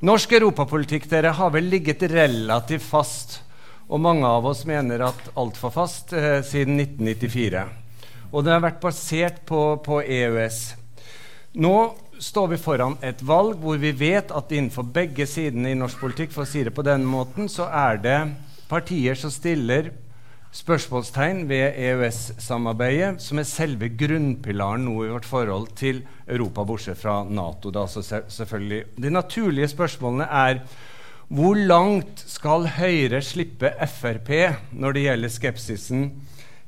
Norsk europapolitikk dere har vel ligget relativt fast, og mange av oss mener at altfor fast, eh, siden 1994. Og det har vært basert på, på EØS. Nå står vi foran et valg hvor vi vet at innenfor begge sidene i norsk politikk for å si det på den måten, så er det partier som stiller spørsmålstegn ved EØS-samarbeidet, som er selve grunnpilaren nå i vårt forhold til Europa, bortsett fra Nato. Da, selvfølgelig. De naturlige spørsmålene er hvor langt skal Høyre slippe Frp når det gjelder skepsisen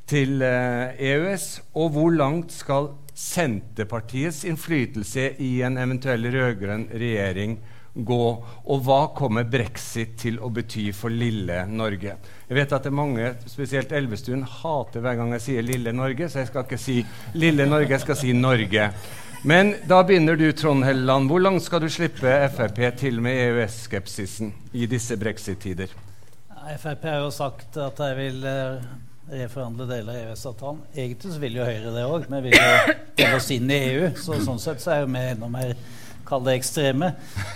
til eh, EØS, og hvor langt skal Senterpartiets innflytelse i en eventuell rød-grønn regjering gå? Og hva kommer brexit til å bety for lille Norge? Jeg vet at det er mange, spesielt Elvestuen, hater hver gang jeg sier 'lille Norge', så jeg skal ikke si 'lille Norge', jeg skal si 'Norge'. Men da begynner du, Trond Helleland. Hvor langt skal du slippe Frp til med EØS-skepsisen i disse brexit-tider? Frp har jo sagt at de vil uh, reforhandle deler av EØS-avtalen. Egentlig så vil jo Høyre det òg. Vi vil jo dele oss inn i EU. Så sånn sett så er jo vi enda mer kall det ekstreme.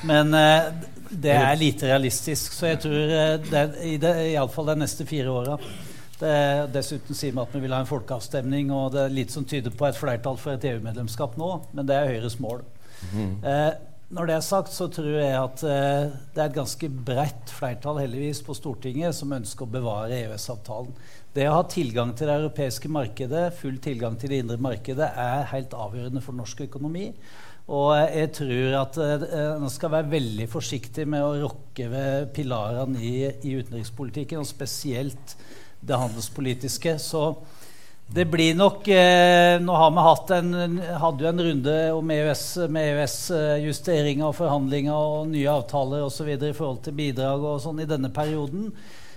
Men uh, det er lite realistisk. Så jeg tror eh, det, i det, iallfall de neste fire åra Dessuten sier vi at vi vil ha en folkeavstemning, og det er litt som tyder på et flertall for et EU-medlemskap nå, men det er Høyres mål. Mm. Eh, når det er sagt, så tror jeg at eh, det er et ganske bredt flertall heldigvis på Stortinget som ønsker å bevare EØS-avtalen. Det å ha tilgang til det europeiske markedet, full tilgang til det indre markedet, er helt avgjørende for norsk økonomi. Og jeg tror at en man skal være veldig forsiktig med å rokke ved pilarene i, i, utenrikspolitikken, og spesielt det handelspolitiske. Så det blir nok eh, Nå har vi hatt en, hadde jo en runde om EØS, med EØS-justeringer og forhandlinger og nye avtaler osv. i forhold til bidrag og sånn i denne perioden.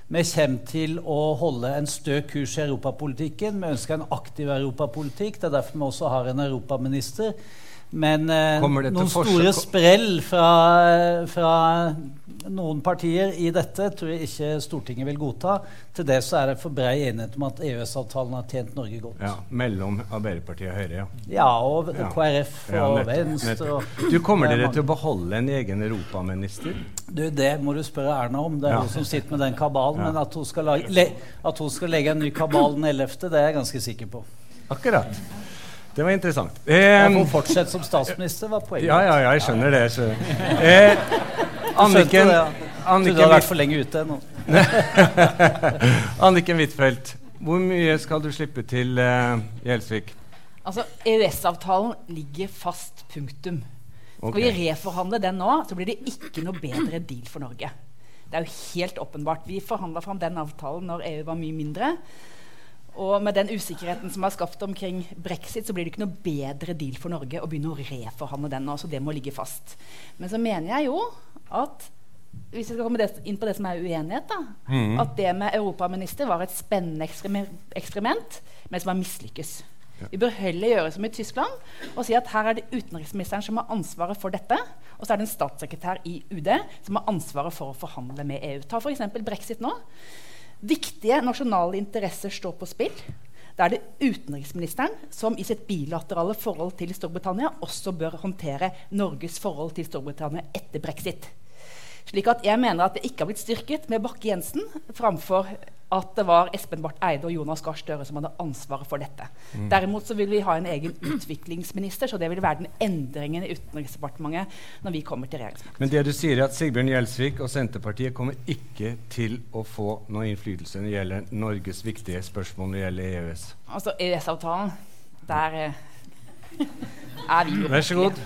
Vi kommer til å holde en stø kurs i europapolitikken. Vi ønsker en aktiv europapolitikk. Det er derfor vi også har en europaminister. Men eh, noen store sprell fra, fra, noen partier i dette tror jeg ikke Stortinget vil godta. Til det så er det for brei enighet om at EØS-avtalen har tjent Norge godt. Ja, Mellom Arbeiderpartiet og Høyre, ja. Ja, og ja. KrF og ja, nettopp, Venstre. Nettopp. Du Kommer dere til å beholde en egen europaminister? Du, Det må du spørre Erna om. Det er ja. hun som sitter med den kabalen. Men at hun, lage, at hun skal legge en ny kabal den 11., det er jeg ganske sikker på. Akkurat. Det var interessant. Eh, Å fortsette som statsminister var poenget. Ja, ja, ja, jeg skjønner det. Så. Eh, Anniken, det, Anniken du har vært for lenge ute nå. Anniken Huitfeldt, hvor mye skal du slippe til uh, Gjelsvik? Altså, EØS-avtalen ligger fast, punktum. Skal okay. vi reforhandle den nå, så blir det ikke noe bedre deal for Norge. Det er jo helt åpenbart. Vi forhandla fram den avtalen når EU var mye mindre. Og med den usikkerheten som er skapt omkring brexit, så blir det ikke noe bedre deal for Norge å begynne å reforhandle den nå. Så det må ligge fast. Men så mener jeg jo at hvis jeg skal komme inn på det som er uenighet, da, mm. at det med europaminister var et spennende eksperiment, men som har mislykkes. Ja. Vi bør heller gjøre som i Tyskland og si at her er det utenriksministeren som har ansvaret for dette. Og så er det en statssekretær i UD som har ansvaret for å forhandle med EU. Ta f.eks. brexit nå. Viktige nasjonale interesser står på spill. Da er det utenriksministeren som i sitt bilaterale forhold til Storbritannia også bør håndtere Norges forhold til Storbritannia etter brexit. Slik at jeg mener at det ikke har blitt styrket med Bakke-Jensen framfor at det var Espen Barth Eide og Jonas Gahr Støre som hadde ansvaret for dette. Mm. Derimot så vil vi ha en egen utviklingsminister, så det vil være den endringen i Utenriksdepartementet når vi kommer til regjeringsmakt. Men det du sier er at Sigbjørn Gjelsvik og Senterpartiet kommer ikke til å få noe innflytelse når det gjelder Norges viktige spørsmål når det gjelder EØS? Altså EØS-avtalen, der eh, er vi jo Vær så god.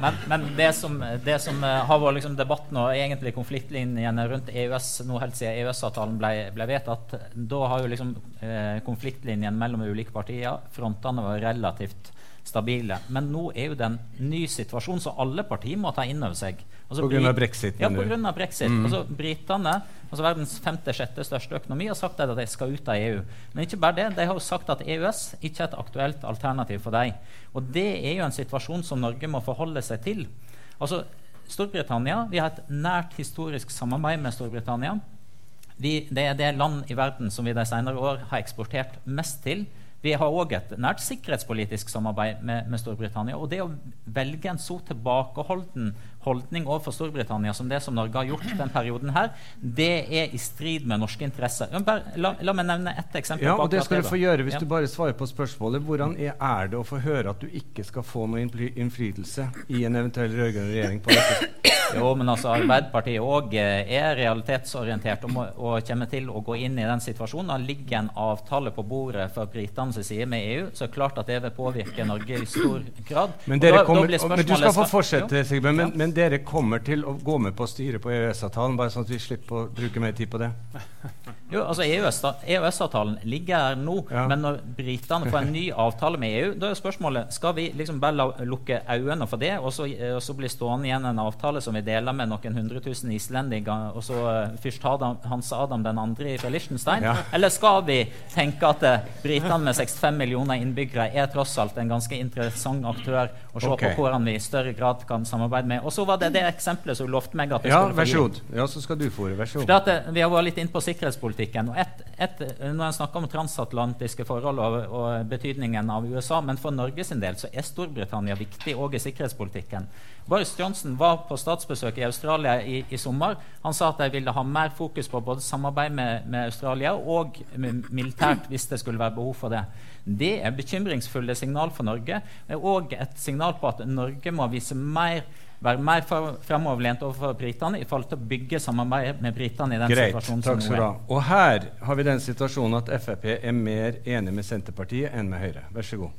Men, men, det som, det som eh, har vært liksom debatten og egentlig konfliktlinjene rundt EØS nå helt siden EØS-avtalen ble, ble, vedtatt, da har jo liksom eh, konfliktlinjen mellom ulike partier, frontene vært relativt stabile. Men nå er jo det en ny situasjon som alle partier må ta inn over seg. På grunn av brexit? Ja, av brexit. Mm. Altså, Britene, altså verdens femte-sjette største økonomi, har sagt at de skal ut av EU. Men ikke bare det, de har jo sagt at EØS ikke er et aktuelt alternativ for dem. Og det er jo en situasjon som Norge må forholde seg til. Altså, Storbritannia, Vi har et nært historisk samarbeid med Storbritannia. Vi, det er det land i verden som vi de senere år har eksportert mest til. Vi har òg et nært sikkerhetspolitisk samarbeid med, med, Storbritannia. Og det å velge en så tilbakeholden holdning overfor Storbritannia som det som Norge har gjort den perioden her, det er i strid med norske interesser. Bare, la, la, meg nevne ett eksempel. Ja, og Det skal du få gjøre hvis ja. du bare svarer på spørsmålet. Hvordan er, det å få høre at du ikke skal få noen innflytelse i en eventuell rød-grønn regjering på dette? Jo, men altså Arbeiderpartiet òg eh, er realitetsorientert og, må, og, kommer til å gå inn i den situasjonen. Det ligger en avtale på bordet fra britenes side med EU, så er det klart at det vil påvirke Norge i stor grad. Men, da, kommer, da men Du skal få fortsette, Sigbjørn. Men, men, dere kommer til å gå med på å styre på EØS-avtalen, bare sånn at vi slipper å bruke mer tid på det? Jo, altså EØS-avtalen EØS ligger her nå, ja. men når britene får en ny avtale med EU, da er spørsmålet skal vi liksom bare lukke øynene for det, og så, og så blir stående igjen en avtale som vi deler med noen hundre tusen islendinger, og så uh, fyrst Adam, Hans Adam den andre fra Liechtenstein? Ja. Eller skal vi tenke at uh, britene med 65 millioner innbyggere er tross alt en ganske interessant aktør, og se okay. på hvordan vi i større grad kan samarbeide med? Og så var det det eksempelet som lovte meg at jeg ja, skulle få så god. Ja, så skal du få. Vær så god. At, uh, vi har vært litt inne på sikkerhetspolitikken. Og et, et, når en snakker om transatlantiske forhold og, og, betydningen av USA, men for Norges del så er Storbritannia viktig òg i sikkerhetspolitikken. Boris Johnson var på statsbesøk i Australia i, i, sommer. Han sa at de ville ha mer fokus på både samarbeid med, med Australia og militært hvis det skulle være behov for det. Det er bekymringsfulle signal for Norge, og et signal på at Norge må vise mer være mer fremoverlent overfor britene i forhold til å bygge samarbeid med britene i den Greit, situasjonen takk som nå er. Og her har vi den situasjonen at Frp er mer enig med Senterpartiet enn med Høyre. Vær så god.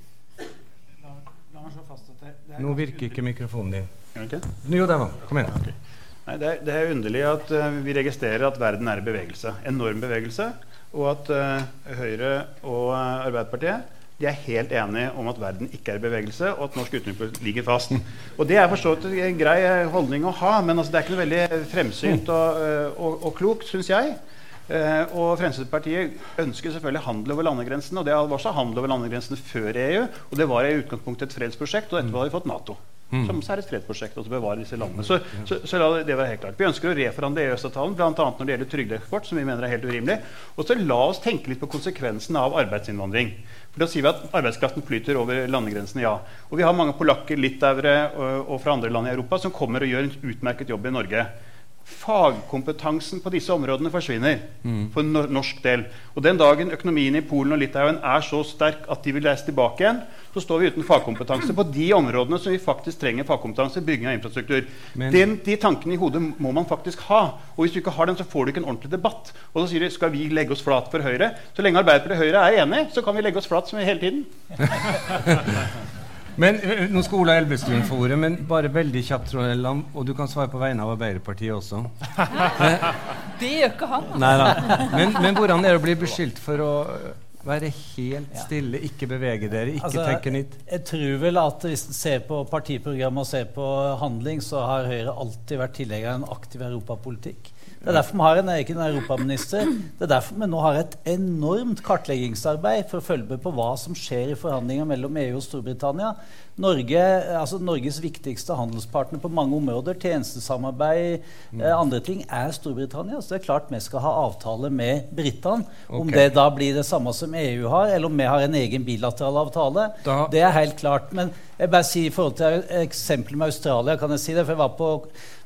Nå virker ikke mikrofonen din. Okay. Jo, der var Kom igjen. Okay. Nei, det, er, det, er, underlig at uh, vi registrerer at verden er i bevegelse. Enorm bevegelse. Og at uh, Høyre og uh, Arbeiderpartiet de er helt enige om at verden ikke er i bevegelse, og at norsk utenrikspolitikk ligger fast. Og Det er forstått en grei holdning å ha, men altså det er ikke noe veldig fremsynt og, eh, og, og klokt, syns jeg. Uh, og Fremskrittspartiet ønsker selvfølgelig handel over landegrensene. Og det var også handel over landegrensene før EU. Og det var i utgangspunktet et fredsprosjekt, og etterpå har vi fått Nato. Mm. Som er et fredsprosjekt å bevare disse landene. Så, så, så, la det være helt klart. Vi ønsker å reforhandle EØS-avtalen, bl.a. når det gjelder trygdeeksport, som vi mener er helt urimelig. Og så la oss tenke litt på konsekvensene av arbeidsinnvandring. For Da sier vi at arbeidskraften flyter over landegrensene, ja. Og vi har mange polakker, litauere og, og fra andre land i Europa som kommer og gjør en utmerket jobb i Norge fagkompetansen på disse områdene forsvinner. Mm. for norsk del. Og Den dagen økonomien i Polen og Litauen er så sterk at de vil reise tilbake igjen, så står vi uten fagkompetanse på de områdene som vi faktisk trenger fagkompetanse. bygging av infrastruktur. Den, de tankene i hodet må man faktisk ha. Og hvis du ikke har dem, så får du ikke en ordentlig debatt. Og så sier de skal vi legge oss flat for Høyre. Så lenge Arbeiderpartiet og Høyre er enige, så kan vi legge oss flat som vi hele tiden. Men eh, Nå skal Ola Elvestuen få ordet, men bare veldig kjapt, Trond og du kan svare på vegne av Arbeiderpartiet også. det gjør ikke han. Nei da. Men, men, hvordan er det å bli beskyldt for å være helt stille, ikke bevege dere, ikke altså, tenke nytt? Jeg tror vel at hvis en ser på partiprogrammet og ser på handling, så har Høyre alltid vært tilhenger av en aktiv europapolitikk. Det er derfor vi har en egen europaminister. Det er derfor vi nå har et enormt kartleggingsarbeid for å følge med på hva som skjer i forhandlinger mellom EU og Storbritannia. Norge, altså Norges viktigste handelspartner på mange områder, tjenestesamarbeid, mm. eh, andre ting, er Storbritannia. Så det er klart vi skal ha avtale med britene. Okay. Om det da blir det samme som EU har, eller om vi har en egen bilateral avtale, da. det er helt klart. Men jeg bare sier i forhold til eksempelet med Australia, kan jeg si det, for jeg var på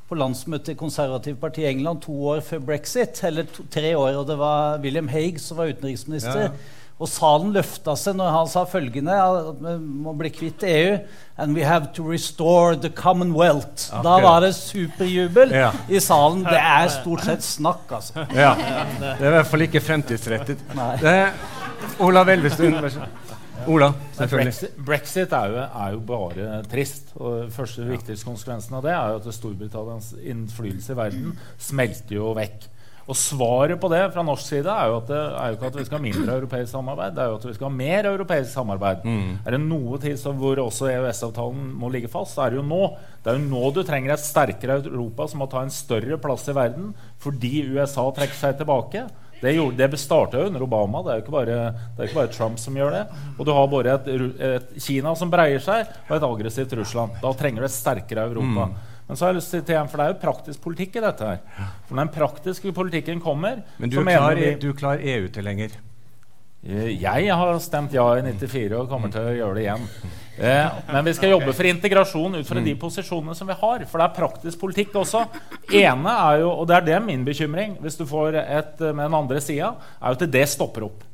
på landsmøtet i Konservativt parti i England to år før brexit. Eller to, tre år, og det var William Hague som var utenriksminister. Ja. Og salen løfta seg når han sa følgende at vi må bli kvitt EU. And we have to restore the commonwealth. Okay. Da var det superjubel ja. i salen. Det er stort sett snakk, altså. Ja. Det er i hvert fall ikke fremtidsrettet. Olav Elvestuen, vær så god. Ola, selvfølgelig. Brexit, Brexit er, jo, er, jo, bare trist. og første ja. viktigste konsekvensen av det er jo at Storbritannias innflytelse i verden smelter jo vekk. Og Svaret på det fra norsk side er jo, at det er jo ikke at vi skal ha mindre europeisk samarbeid, det er jo at vi skal ha mer europeisk samarbeid. Mm. Er det noe tid hvor også EØS-avtalen må ligge fast, så er det jo nå. Det er jo nå du trenger et sterkere Europa som må ta en større plass i verden fordi USA trekker seg tilbake. Det, gjorde, det starta under Obama. Det er jo ikke bare, ikke bare, Trump som gjør det. Og du har bare et, et, Kina som breier seg, og et aggressivt Russland. Da trenger du et sterkere Europa. Mm. Men så har jeg lyst til igjen, for det er jo praktisk politikk i dette her. For når den praktiske politikken kommer Men du er klar, vi, du er EU-tilhenger? lenger? jeg har stemt ja i 94 og kommer til å gjøre det igjen. Eh, men vi skal jobbe for integrasjon ut fra de posisjonene som vi har. For det er praktisk politikk også. ene er jo, og det er det min bekymring hvis du får et med den andre sida, er jo at det stopper opp.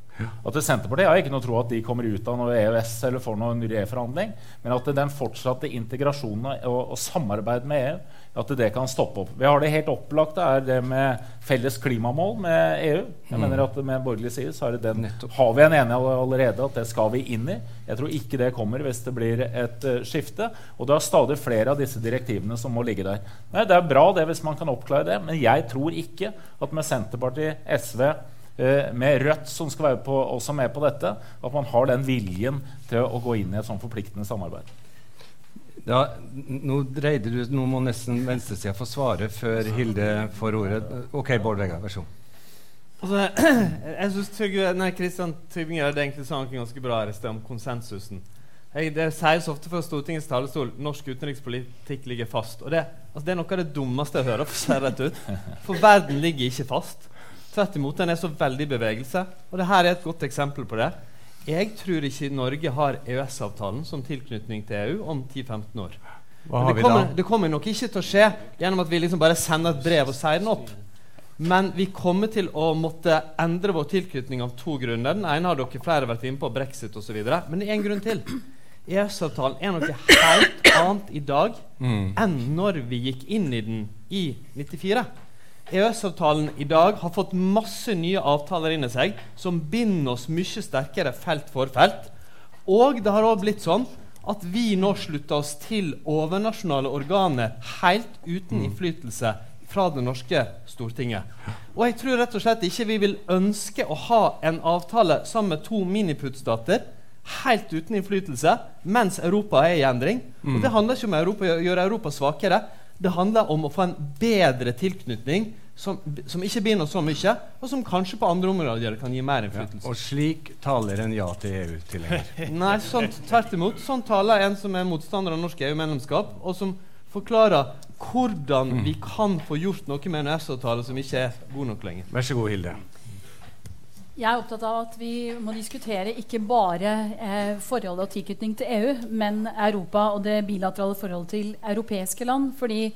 At Senterpartiet har ikke noe tro at de kommer ut av noe EØS eller får noen reforhandling, men at den fortsatte integrasjonen og, og samarbeid med EU at det kan stoppe opp. Vi har det helt opplagte er det med felles klimamål med EU. Jeg mener at Med borgerlig side så det den, har vi en enighet allerede at det skal vi inn i. Jeg tror ikke det kommer hvis det blir et uh, skifte. Og det er stadig flere av disse direktivene som må ligge der. Nei, Det er bra det hvis man kan oppklare det, men jeg tror ikke at med Senterpartiet, SV Eh, med Rødt, som skal være på, også med på dette, at man har den viljen til å gå inn i et sånn forpliktende samarbeid. Da, nå dreide du, nå må nesten venstresida få svare før Hilde får ordet. Ok, Bård Vegar, vær så god. Altså, jeg nei, Kristian Tybring-Gjedde egentlig sa noe ganske bra i sted om konsensusen. Jeg, det sies ofte fra Stortingets talerstol norsk utenrikspolitikk ligger fast. Og det, altså, det er noe av det dummeste jeg hører. For, å si rett ut. for verden ligger ikke fast. Tvert imot, den er så veldig i bevegelse. Og det her er et godt eksempel på det. Jeg tror ikke Norge har EØS-avtalen som tilknytning til EU om 10-15 år. Det kommer, det, kommer, nok ikke til å skje gjennom at vi liksom bare sender et brev og sier den opp. Men vi kommer til å måtte endre vår tilknytning av to grunner. Den ene har dere flere vært inne på, brexit osv. Men det er én grunn til. EØS-avtalen er noe helt annet i dag mm. enn når vi gikk inn i den i 94. EØS-avtalen i dag har fått masse nye avtaler inni seg som binder oss mye sterkere felt for felt. Og det har òg blitt sånn at vi nå slutter oss til overnasjonale organer helt uten mm. innflytelse fra det norske Stortinget. Og jeg tror rett og slett ikke vi vil ønske å ha en avtale sammen med to miniputstater helt uten innflytelse mens Europa er i endring. Og Det handler ikke om å gjøre Europa svakere. Det handler om å få en bedre tilknytning som, som, ikke binder så mye, og som kanskje på andre områder kan gi mer innflytelse. Ja, og slik taler en ja til EU-tilhenger? Nei, sånn, tvert imot. Sånn taler en som er motstander av norsk EU-medlemskap, og som forklarer hvordan mm. vi kan få gjort noe med en EØS-avtale som ikke er god nok lenger. Vær så god, Hilde. Jeg er opptatt av at vi må diskutere ikke bare eh, forholdet og tilknytning til EU, men Europa og det bilaterale forholdet til europeiske land. fordi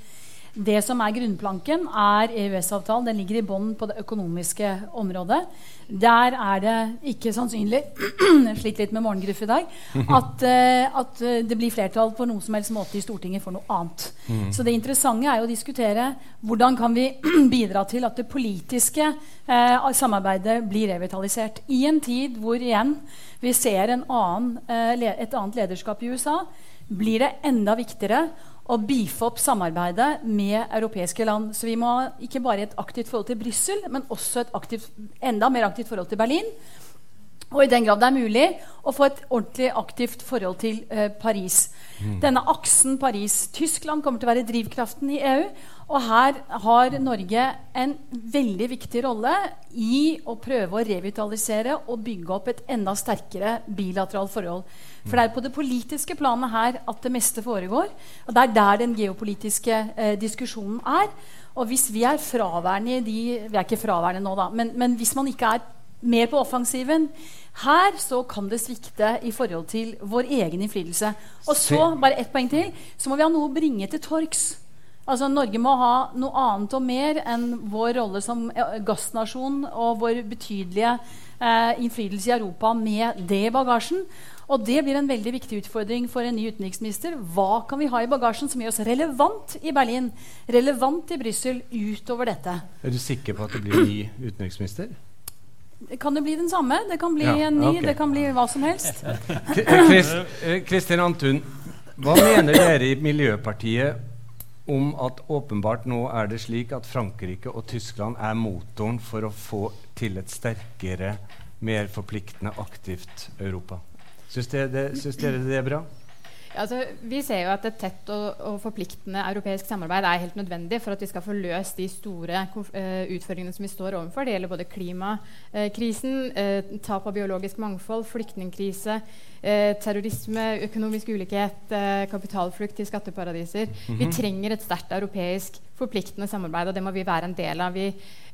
det som er grunnplanken, er EØS-avtalen. Den ligger i bånn på det økonomiske området. Der er det ikke sannsynlig slik litt med morgengruff i dag at, uh, at, det blir flertall på noe som helst måte i Stortinget for noe annet. Mm. Så det interessante er jo å diskutere hvordan kan vi bidra til at det politiske uh, samarbeidet blir revitalisert. I en tid hvor igjen vi ser annen, uh, et annet lederskap i USA, blir det enda viktigere å beefe opp samarbeidet med europeiske land. Så vi må ikke bare ha et aktivt forhold til Brussel, men også et aktivt, enda mer aktivt forhold til Berlin. Og i den grad det er mulig, å få et ordentlig aktivt forhold til eh, Paris. Mm. Denne aksen Paris-Tyskland kommer til å være drivkraften i EU. Og her har Norge en veldig viktig rolle i å prøve å revitalisere og bygge opp et enda sterkere bilateralt forhold. For det er på det politiske planet her at det meste foregår. Og det er der den geopolitiske eh, diskusjonen er. Og hvis vi er fraværende i de Vi er ikke fraværende nå, da. Men, men hvis man ikke er mer på offensiven her, så kan det svikte i forhold til vår egen innflytelse. Og så, bare ett poeng til, så må vi ha noe å bringe til torgs. Altså Norge må ha noe annet og mer enn vår rolle som eh, gassnasjon og vår betydelige eh, innflytelse i Europa med det i bagasjen. Og det blir en veldig viktig utfordring for en ny utenriksminister. Hva kan vi ha i bagasjen som gjør oss relevant i Berlin, relevant i Brussel, utover dette? Er du sikker på at det blir ny utenriksminister? Kan det bli den samme? Det kan bli ja, en ny, okay. det kan bli hva som helst. Eh, Kristin Antun, hva mener dere i Miljøpartiet om at åpenbart nå er det slik at Frankrike og Tyskland er motoren for å få til et sterkere, mer forpliktende, aktivt Europa? Syns dere, det, syns dere det er bra? Altså, vi ser jo at et tett og, og, forpliktende europeisk samarbeid er helt nødvendig for at vi skal få løst de store uh, utfordringene som vi står overfor. Det gjelder både klimakrisen, uh, tap av biologisk mangfold, flyktningkrise, uh, terrorisme, økonomisk ulikhet, kapitalflukt til skatteparadiser. Mm -hmm. Vi mhm. trenger et sterkt europeisk forpliktende samarbeid, og det må vi være en del av. Vi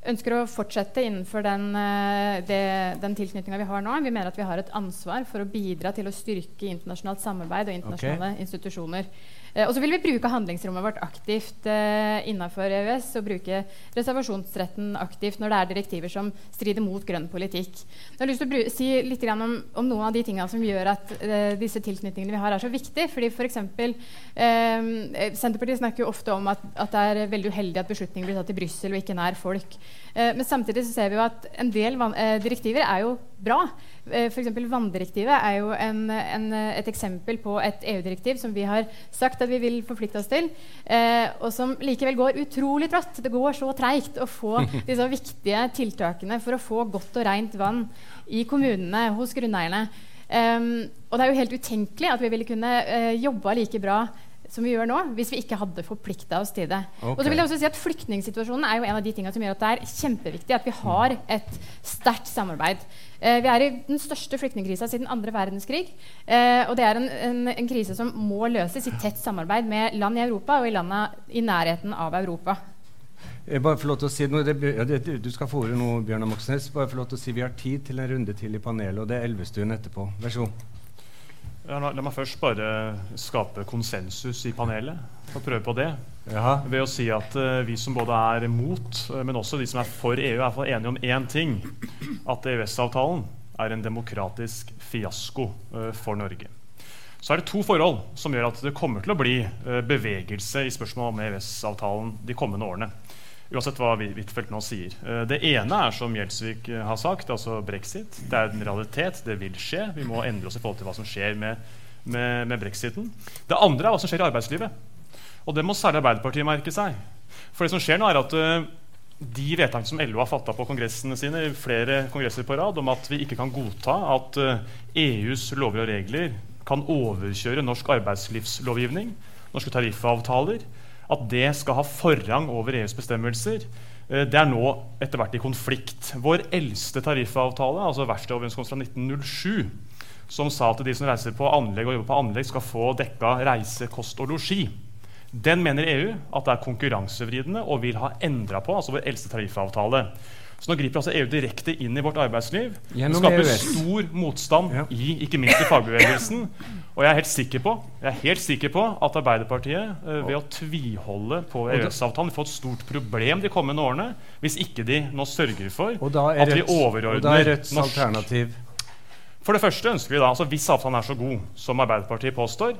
ønsker å fortsette innenfor den, eh, det, den tilknytninga vi har nå. Vi mener at vi har et ansvar for å bidra til å styrke internasjonalt samarbeid og internasjonale okay. institusjoner. Eh, og så vil vi bruke handlingsrommet vårt aktivt eh, innenfor EØS og bruke reservasjonsretten aktivt når det er direktiver som strider mot grønn politikk. Jeg har lyst til å si litt om, om, noen av de tingene som gjør at eh, disse tilknytningene vi har, er så viktige. Fordi for eksempel, eh, Senterpartiet snakker jo ofte om at, at, det er veldig uheldig at beslutninger blir tatt i Brussel og ikke nær folk. Eh, men samtidig så ser vi jo at en del direktiver er jo bra. Eh, F.eks. vanndirektivet er jo en, en, et eksempel på et EU-direktiv som vi har sagt at vi vil forplikte oss til, eh, og som likevel går utrolig trått. Det går så treigt å få disse viktige tiltakene for å få godt og rent vann i kommunene, hos grunneierne. Um, og det er jo helt utenkelig at vi ville kunne uh, jobba like bra som vi gjør nå, hvis vi ikke hadde forplikta oss til det. Okay. Og så vil jeg også si at Flyktningsituasjonen er jo en av de tingene som gjør at det er kjempeviktig at vi har et sterkt samarbeid. Eh, vi er i den største flyktningkrisa siden andre verdenskrig. Eh, og det er en, en, en, krise som må løses i tett samarbeid med land i Europa og i landa i nærheten av Europa. Jeg bare få lov til å si noe, det, Du skal få ordet nå, Bjørnar Moxnes. Bare få lov til å si Vi har tid til en runde til i panelet, og det er Elvestuen etterpå. Vær så god. Ja, la, la, meg først bare skape konsensus i panelet. Og prøve på det. Jaha. Ved å si at uh, vi som både er mot, uh, men også de som er for EU, er for enige om én ting. At EØS-avtalen er en demokratisk fiasko uh, for Norge. Så er det to forhold som gjør at det kommer til å bli bevegelse i spørsmålet om EØS-avtalen de kommende årene. Uansett hva Huitfeldt nå sier. Eh, det ene er som Gjelsvik eh, har sagt, altså brexit. Det er en realitet. Det vil skje. Vi må endre oss i forhold til hva som skjer med, med, med brexiten. Det andre er hva som skjer i arbeidslivet. Og det må særlig Arbeiderpartiet merke seg. For det som skjer nå er at uh, de vedtakene som LO har fatta på kongressene sine, flere kongresser på rad, om at vi ikke kan godta at EUs lover og regler kan overkjøre norsk arbeidslivslovgivning, norske tariffavtaler, at det skal ha forrang over EUs bestemmelser, eh, det er nå etter hvert i konflikt. Vår eldste tariffavtale, altså verkstedoverenskomst fra 1907, som sa at de som reiser på anlegg og jobber på anlegg, skal få dekka reise, kost og losji. Den mener EU at det er konkurransevridende og vil ha endra på. altså vår eldste tariffavtale. Så nå griper altså EU direkte inn i vårt arbeidsliv. Gjennom det skaper EØS. stor motstand ja. i ikke minst i fagbevegelsen. Og jeg er helt sikker på, jeg er helt sikker på at Arbeiderpartiet uh, ved å tviholde på EØS-avtalen vil få et stort problem de kommende årene hvis ikke de nå sørger for at vi overordner Rødts norsk alternativ. For det første ønsker vi da, altså Hvis avtalen er så god som Arbeiderpartiet påstår,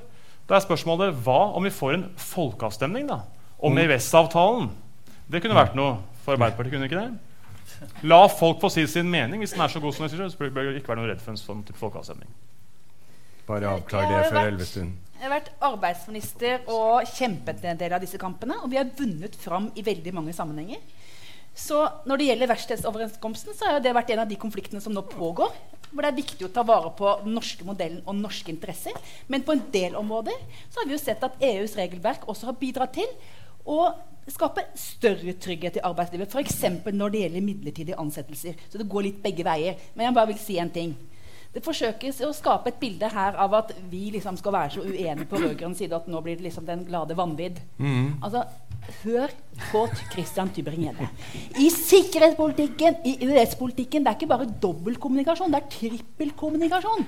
da er spørsmålet hva om vi får en folkeavstemning da, om mm. EØS-avtalen? Det kunne vært noe for Arbeiderpartiet, kunne ikke det? La folk få si sin mening. Hvis den er så god som jeg sier, så bør det ikke være noe redd for en sånn type folkeavstemning. Bare avklar det før Elvestuen. Jeg har vært arbeidsminister og kjempet en del av disse kampene. Og vi har vunnet fram i veldig mange sammenhenger. Så når det gjelder verkstedsoverenskomsten, så har det vært en av de konfliktene som nå pågår. Hvor det er viktig å ta vare på den norske modellen og norske interesser. Men på en del områder så har vi jo sett at EUs regelverk også har bidratt til å skape større trygghet i arbeidslivet. F.eks. når det gjelder midlertidige ansettelser. Så det går litt begge veier. Men jeg bare vil si en ting. Det forsøkes å skape et bilde her av at vi liksom skal være så uenige på rød-grønn side at nå blir det liksom den glade vanvidd. Mm. Altså, hør på Christian Tybring-Gjedde. I sikkerhetspolitikken, i EØS-politikken, det er ikke bare dobbeltkommunikasjon, det er trippelkommunikasjon.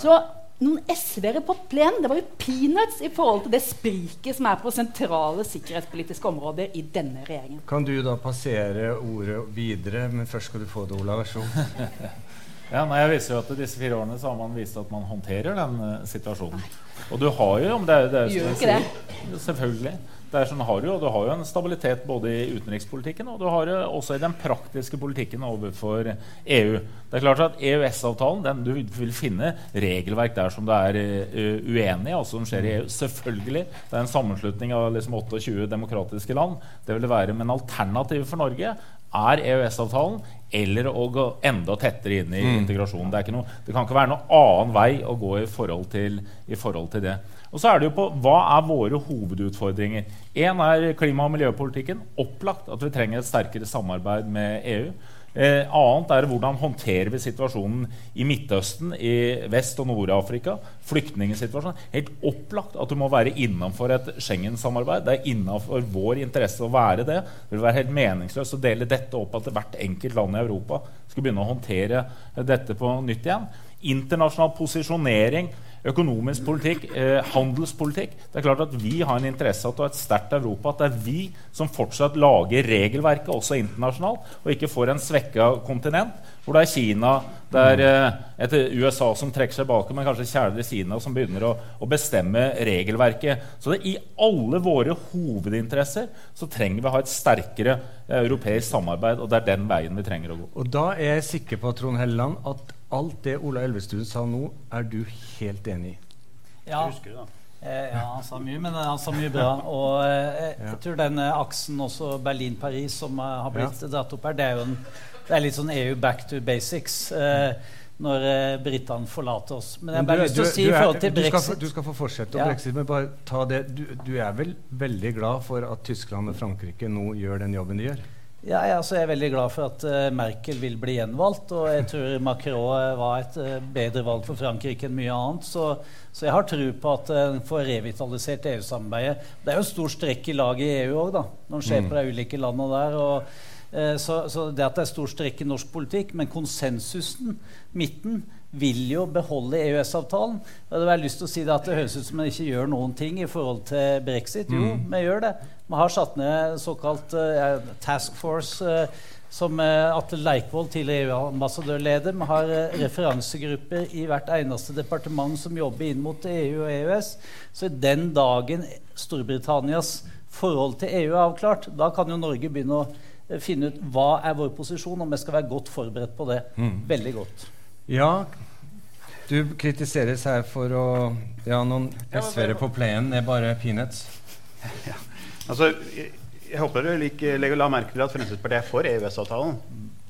Så noen SV-ere på plenen. Det var jo peanuts i forhold til det spriket som er på sentrale sikkerhetspolitiske områder i denne regjeringen. Kan du da passere ordet videre, men først skal du få det, Olav. Vær så god. ja, nei, jeg viser jo at Disse fire årene så har man vist at man håndterer den uh, situasjonen. Og du har jo om det, det er, Gjør ikke det? Selvfølgelig. Det er sånn, har jo, du har jo en stabilitet både i utenrikspolitikken og du har jo også i den praktiske politikken overfor EU. Det er klart at EØS-avtalen Du vil finne regelverk der som det er uh, uenig i, altså som skjer i EU. Selvfølgelig. Det er en sammenslutning av liksom 28 demokratiske land. Det vil det være. Men alternativet for Norge er EØS-avtalen eller å gå enda tettere inn i mm. integrasjonen. Det, noe, det, kan ikke være noen annen vei å gå i forhold til, i forhold til det. Og så er det jo på hva er våre hovedutfordringer. Én er klima- og miljøpolitikken. Opplagt at vi trenger et sterkere samarbeid med EU. Eh, annet er hvordan håndterer vi situasjonen i Midtøsten, i Vest- og Nord-Afrika. Flyktningsituasjonen. Helt opplagt at du må være innenfor et Schengen-samarbeid. Det er innenfor vår interesse å være det. Det vil være helt meningsløst å dele dette opp at hvert enkelt land i Europa skal begynne å håndtere dette på nytt igjen. Internasjonal posisjonering økonomisk politikk, eh, handelspolitikk. Det er klart at Vi har en interesse av å ha et sterkt Europa. At det er vi som fortsatt lager regelverket, også internasjonalt, og ikke får en svekka kontinent hvor det er Kina, det er eh, et USA som trekker seg bak, men kanskje kjære Kina som begynner å, å, bestemme regelverket. Så det, i alle våre hovedinteresser så trenger vi å ha et sterkere eh, europeisk samarbeid, og det er den veien vi trenger å gå. Og da er jeg sikker på Trond Helleland, at alt det Ola Elvestuen sa nå, er du helt enig i? Ja. Eh, ja, han sa mye, men han sa mye bra. Og eh, jeg tror den eh, aksen også Berlin-Paris som har blitt ja. dratt opp her, det er jo en, det er litt sånn EU back to basics. Eh, når eh, britene forlater oss. Men jeg har bare lyst til å si i forhold til brexit du skal, du skal få fortsette om ja. brexit, men bare ta det. Du, du, er vel veldig glad for at Tyskland og Frankrike nå gjør den jobben de gjør? Ja, jeg, altså, jeg er veldig glad for at uh, Merkel vil bli gjenvalgt. Og jeg tror Macron uh, var et uh, bedre valg for Frankrike enn mye annet. Så, så jeg har tro på at en får revitalisert EU-samarbeidet. Det er jo stor strekk i laget i EU òg, når en skjer mm. på de ulike landene der. Og, så, så, det at det er stor strekk i norsk politikk, men konsensusen, midten, vil jo beholde EØS-avtalen. Jeg hadde lyst til å si det at det høres ut som man ikke gjør noen ting i forhold til brexit. Jo, mm. vi gjør det. Vi har satt ned såkalt uh, task force. Uh, som uh, Atle Leikvoll, tidligere EU-ambassadørleder. Vi har uh, referansegrupper i hvert eneste departement som jobber inn mot EU og EØS. Så den dagen Storbritannias forhold til EU er avklart, da kan jo Norge begynne å finne ut hva er vår posisjon, og vi skal være godt forberedt på det. Mm. Veldig godt. Ja, du kritiseres her for å Ja, noen SV-ere på plenen er bare peanuts. Ja. Altså, jeg, jeg håper dere legger la merke til at Fremskrittspartiet er for EØS-avtalen.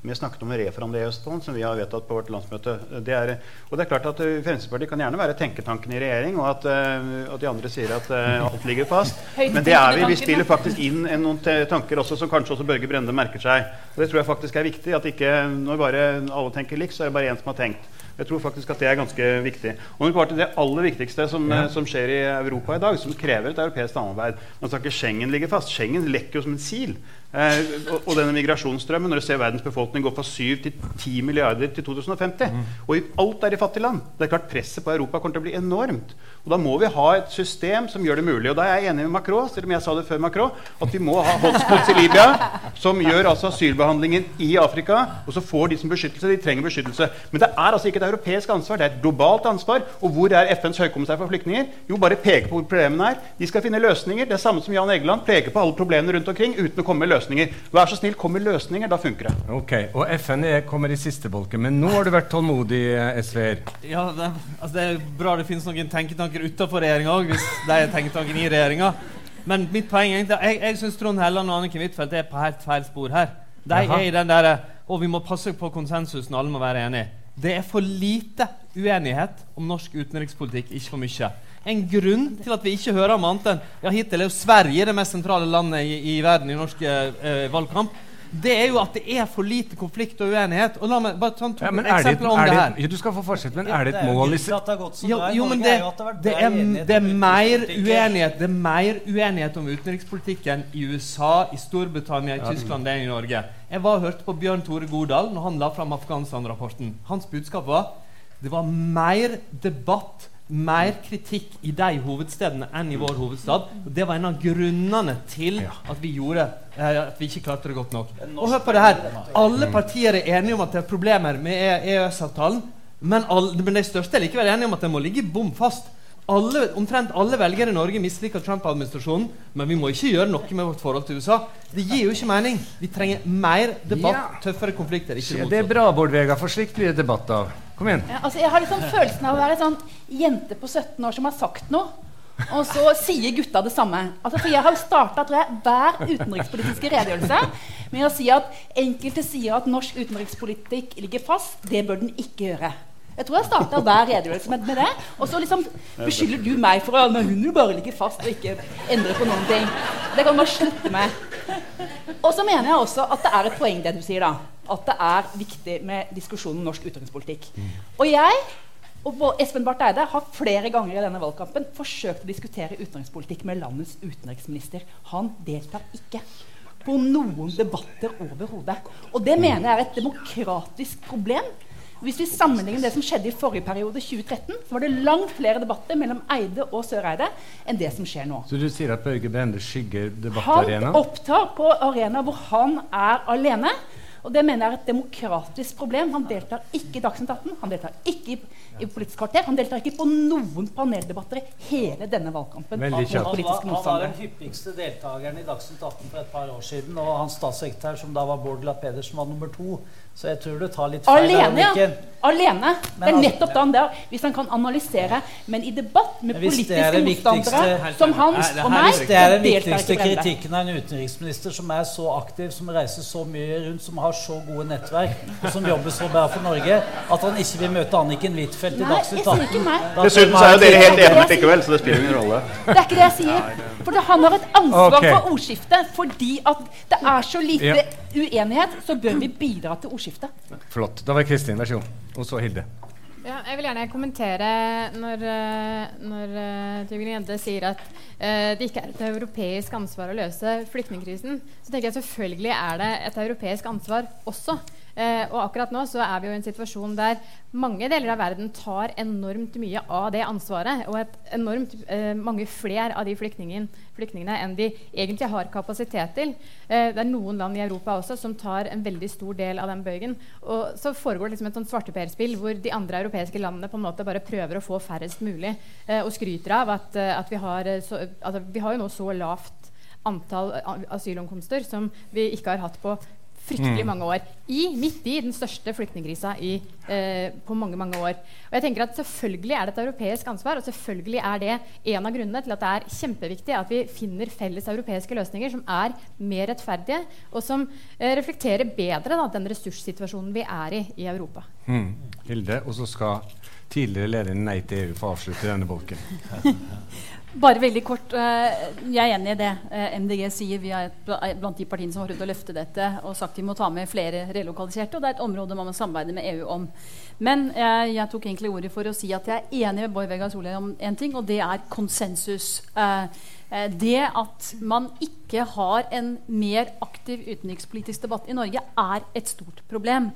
Vi snakket om å reforhandle EØS-avtalen, som vi har vedtatt på vårt landsmøte. Det er, og det er klart at uh, Fremskrittspartiet kan gjerne være tenketanken i regjering, og at, uh, at de andre sier at uh, alt ligger fast. Men det er vi. Vi spiller faktisk inn noen tanker også som kanskje også Børge Brende merker seg. Og det tror jeg faktisk er viktig. At ikke når bare alle tenker likt, så er det bare én som har tenkt. Jeg tror faktisk at det er ganske viktig. Og nå til Det aller viktigste som, ja. som, skjer i Europa i dag, som krever et europeisk samarbeid Man skal ikke Schengen ligge fast. Schengen lekker jo som en sil. Eh, og, og, denne migrasjonsstrømmen, når du ser verdens befolkning gå fra 7 til 10 milliarder til 2050 mm. Og alt er i fattige land. Det er klart Presset på Europa kommer til å bli enormt. Og Da må vi ha et system som gjør det mulig. Og da er jeg enig med Macron, selv om jeg sa det før Macron, at vi må ha hotspots i Libya som gjør altså asylbehandlingen i Afrika. Og så får de som beskyttelse. De trenger beskyttelse. Men det er altså ikke et europeisk ansvar, det er et globalt ansvar. Og hvor er FNs høykommissær for flyktninger? Jo, bare peke på hvor problemene er. De skal finne løsninger. Det er samme som Jan Egeland. Peke på alle problemene rundt omkring uten å komme med løsninger. Vær så snill, kom med løsninger. Da funker det. Ok, Og FN er, kommer i siste bolken. Men nå har du vært tålmodig, SV-er. Ja, det, altså det er bra det finnes noen tenketanker utafor regjeringa òg, hvis de er tenketanken i regjeringa. Men mitt poeng er jeg, jeg syns Trond Helland og Anniken Huitfeldt er på helt feil spor her. De Aha. er i den der, Og vi må passe på konsensusen, alle må være enige. Det er for lite uenighet om norsk utenrikspolitikk, ikke for mye. En grunn til at vi ikke hører om annet enn ja, Hittil er jo Sverige det mest sentrale landet i, i verden i norsk eh, valgkamp det er jo at det er for lite konflikt og uenighet. Og la meg bare ta to ja, eksempler om det, her. Ja, du skal få fortsette, men er det et mål jo, jo, men det, det, er, det, er, mer uenighet Det er mer uenighet om utenrikspolitikken i USA, i Storbritannia, i Tyskland enn i Norge. Jeg var og hørte på Bjørn Tore Godal når han la fram Afghanistan-rapporten. Hans budskap var det var mer debatt mer kritikk i de hovedstedene enn i vår hovedstad. Og det var en av grunnene til at vi, gjorde, eh, at vi ikke klarte det godt nok. Og hør på det her. Alle partier er enige om at det er problemer med EØS-avtalen. Men, men, de største er likevel enige om at den må ligge bom fast. Alle, omtrent alle velgere i Norge misliker Trump-administrasjonen, men vi må ikke gjøre noe med vårt forhold til USA. Det gir jo ikke mening. Vi trenger mer debatt, tøffere konflikter. Ikke det er bra, Bård Vegar, for slikt blir det debatt av. Kom igjen. Ja, altså, jeg har liksom følelsen av å være en sånn jente på 17 år som har sagt noe. Og så sier gutta det samme. Altså, for Jeg har starta hver utenrikspolitiske redegjørelse med å si at enkelte sier at norsk utenrikspolitikk ligger fast. Det bør den ikke gjøre. Jeg tror jeg starta hver redegjørelse med, med, det. Og så liksom beskylder du meg for at hun jo bare ligger fast og ikke endrer på noen ting. Det kan bare slutte med. Og så mener jeg også at det er et poeng, det du sier, da. At det er viktig med diskusjon om norsk utenrikspolitikk. Og jeg og Espen Barth Eide har flere ganger i denne valgkampen forsøkt å diskutere utenrikspolitikk med landets utenriksminister. Han deltar ikke på noen debatter overhodet. Og det mener jeg er et demokratisk problem. Hvis vi sammenligner det som skjedde i forrige periode, 2013, så var det langt flere debatter mellom Eide og Søreide enn det som skjer nå. Så du sier at Børge Brende skygger Han opptar på arena hvor han er alene. Og det mener jeg er et demokratisk problem. Han deltar ikke i Dagsnytt 18, han deltar ikke i, i Politisk kvarter, han deltar ikke på noen paneldebatter i hele denne valgkampen. Han var, han var den hyppigste deltakeren i Dagsnytt 18 for et par år siden. Og hans statssekretær, som da var Bård Glad Pedersen, var nummer to. Så jeg tror du tar litt feil. Alene, ja. Alene. Men, Det er altså- nettopp da han der, hvis han kan analysere. Men i debatt med politiske er motstandere som hans og meg, Hvis det er den viktigste kritikken av en utenriksminister som er så aktiv, som reiser så mye rundt, som har så gode nettverk, og som jobber så bra for Norge, at han ikke vil møte Anniken Huitfeldt i Dagsnytt 18 ikke meg. Da Dessuten er jo dere helt enige det likevel, så det spiller ingen rolle. Det er ikke det jeg sier. For han har et ansvar for ordskiftet. Fordi at det er så lite Ja. uenighet, så bør vi bidra til ordskiftet. Flott. Da var Kristin, vær så god. Og så Hilde. Ja, jeg vil gjerne kommentere når, eh, når Tybring-Gjedde sier at uh, det ikke er et europeisk ansvar å løse flyktningkrisen. Så tenker jeg selvfølgelig er det et europeisk ansvar også. Eh, og akkurat nå så er vi jo i en situasjon der mange deler av verden tar enormt mye av det ansvaret. Og et enormt eh, mange flere av de flyktningene, flyktningene enn de egentlig har kapasitet til. Eh, det er noen land i Europa også som tar en veldig stor del av den bøygen. Og så foregår det liksom et sånt svarteperspill hvor de andre europeiske landene på en måte bare prøver å få færrest mulig, eh, og skryter av at, eh, at vi, har, eh, så, altså, vi har jo nå så lavt antall asylomkomster som vi ikke har hatt på fryktelig mange år. I, midt i den største flyktningkrisa eh, på mange mange år. Og jeg tenker at Selvfølgelig er det et europeisk ansvar, og selvfølgelig er det en av grunnene til at det er kjempeviktig at vi finner felles europeiske løsninger som er mer rettferdige, og som eh, reflekterer bedre da, den ressurssituasjonen vi er i i Europa. Mm. Hilde. Og så skal tidligere leder i Nei til EU få avslutte denne bolken. Bare veldig kort. eh, Jeg er enig i det eh, MDG sier. Vi er er blant de partiene som har prøvd å løfte dette og sagt vi må ta med flere relokaliserte. Og det er et område man må samarbeide med EU om. Men jeg, jeg tok egentlig ordet for å si at jeg er enig med Bård Vegar Solhjell om én ting, og det er konsensus. Eh, eh, det at man ikke har en mer aktiv utenrikspolitisk debatt i Norge, er et stort problem.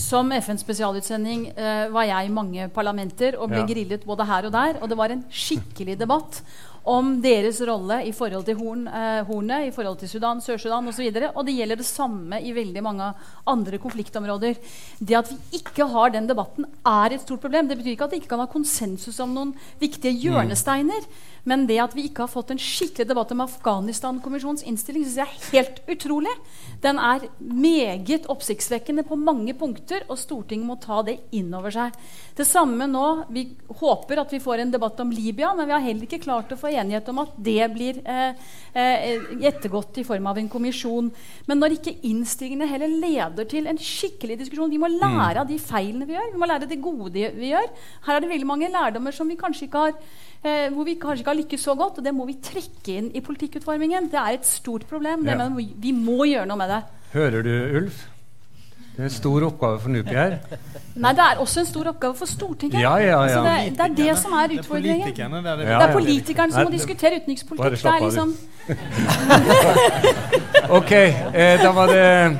Som FNs spesialutsending uh, var jeg i mange parlamenter og ble Ja. grillet både her og der. Og det var en skikkelig debatt om deres rolle i forhold til horn, eh, Hornet, i forhold til Sudan, Sør-Sudan osv. Og, så og det gjelder det samme i veldig mange andre konfliktområder. Det at vi ikke har den debatten, er et stort problem. Det betyr ikke at vi ikke kan ha konsensus om noen viktige hjørnesteiner. Men det at vi ikke har fått en skikkelig debatt om Afghanistan-kommisjonens innstilling, synes jeg er helt utrolig. Den er meget oppsiktsvekkende på mange punkter, og Stortinget må ta det inn over seg. Det samme nå. Vi håper at vi får en debatt om Libya, men vi har heller ikke klart å få enighet om at det blir eh, eh, ettergått i form av en kommisjon. Men når ikke innstillingene heller leder til en skikkelig diskusjon Vi må lære av de feilene vi gjør. Vi må lære det gode vi gjør. Her er det veldig mange lærdommer som vi kanskje ikke har eh, hvor vi kanskje ikke har lykkes så godt. Og det må vi trekke inn i politikkutformingen. Det er et stort problem. Det, Ja. men vi, vi må gjøre noe med det. Hører du, Ulf? Det er en stor oppgave for NUPI her. Nei, det er også en stor oppgave for Stortinget. Ja, ja, ja. Så det, det er det som er Det er utfordringen. politikerne. Det er det Det er politikerne som må diskutere utenrikspolitikk. Bare slapp er av, liksom Ok, eh, da var det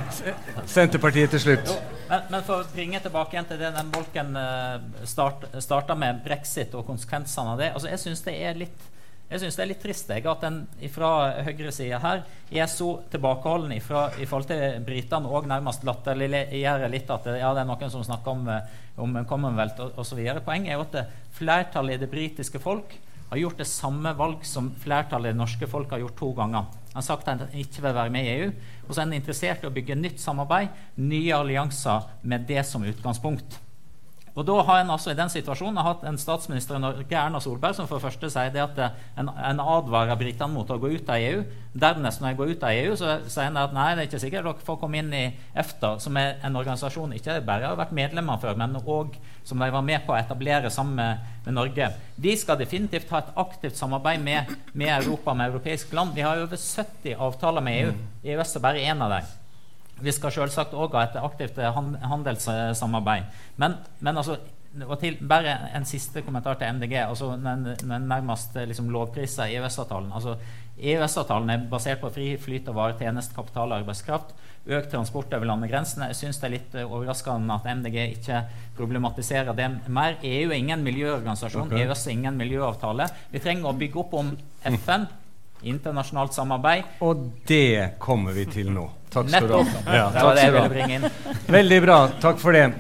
Senterpartiet til slutt. Men, men for å bringe tilbake igjen til det den bolken uh, start, starta med, brexit og konsekvensene av det. altså Jeg syns det er litt jeg synes det er litt trist jeg, at en fra høyresida her er så tilbakeholden ifra, i forhold til britene og nærmest latterliggjør litt at ja, det er noen som snakker om, eh, om Commonwealth osv. Poenget er jo at det, flertallet i det britiske folk har gjort det samme valg som flertallet i det norske folk har gjort to ganger. Han har sagt at han ikke vil være med i EU, og så er han interessert i å bygge nytt samarbeid, nye allianser med det som utgangspunkt. Og da har en altså i den situasjonen hatt en statsminister i Norge, Erna Solberg, som for det første sier det at eh, en, en advarer britene mot å gå ut av EU. Dernest, når de går ut av EU, så sier en at nei, det er ikke sikkert dere får komme inn i EFTA, som er en organisasjon ikke bare har vært medlemmer før, men òg som de var med på å etablere sammen med, med Norge. De skal definitivt ha et aktivt samarbeid med, med Europa, med europeiske land. Vi har over 70 avtaler med EU. EØS er bare én av dem. Vi skal selvsagt òg ha et aktivt eh, handelssamarbeid. Men, men altså, til, bare en siste kommentar til MDG. altså Den, den nærmest eh, liksom, lovprisa EØS-avtalen. altså EØS-avtalen er basert på fri flyt av varer, tjenester, kapital og arbeidskraft. Økt transport over landegrensene. Jeg syns det er litt uh, overraskende at MDG ikke problematiserer det mer. EU er ingen miljøorganisasjon. Okay. EØS er ingen miljøavtale. Vi trenger å bygge opp om FN, internasjonalt samarbeid. Og det kommer vi til nå. Takk skal du ha. Ja, det var det jeg ville bringe inn. Veldig bra. Takk for det.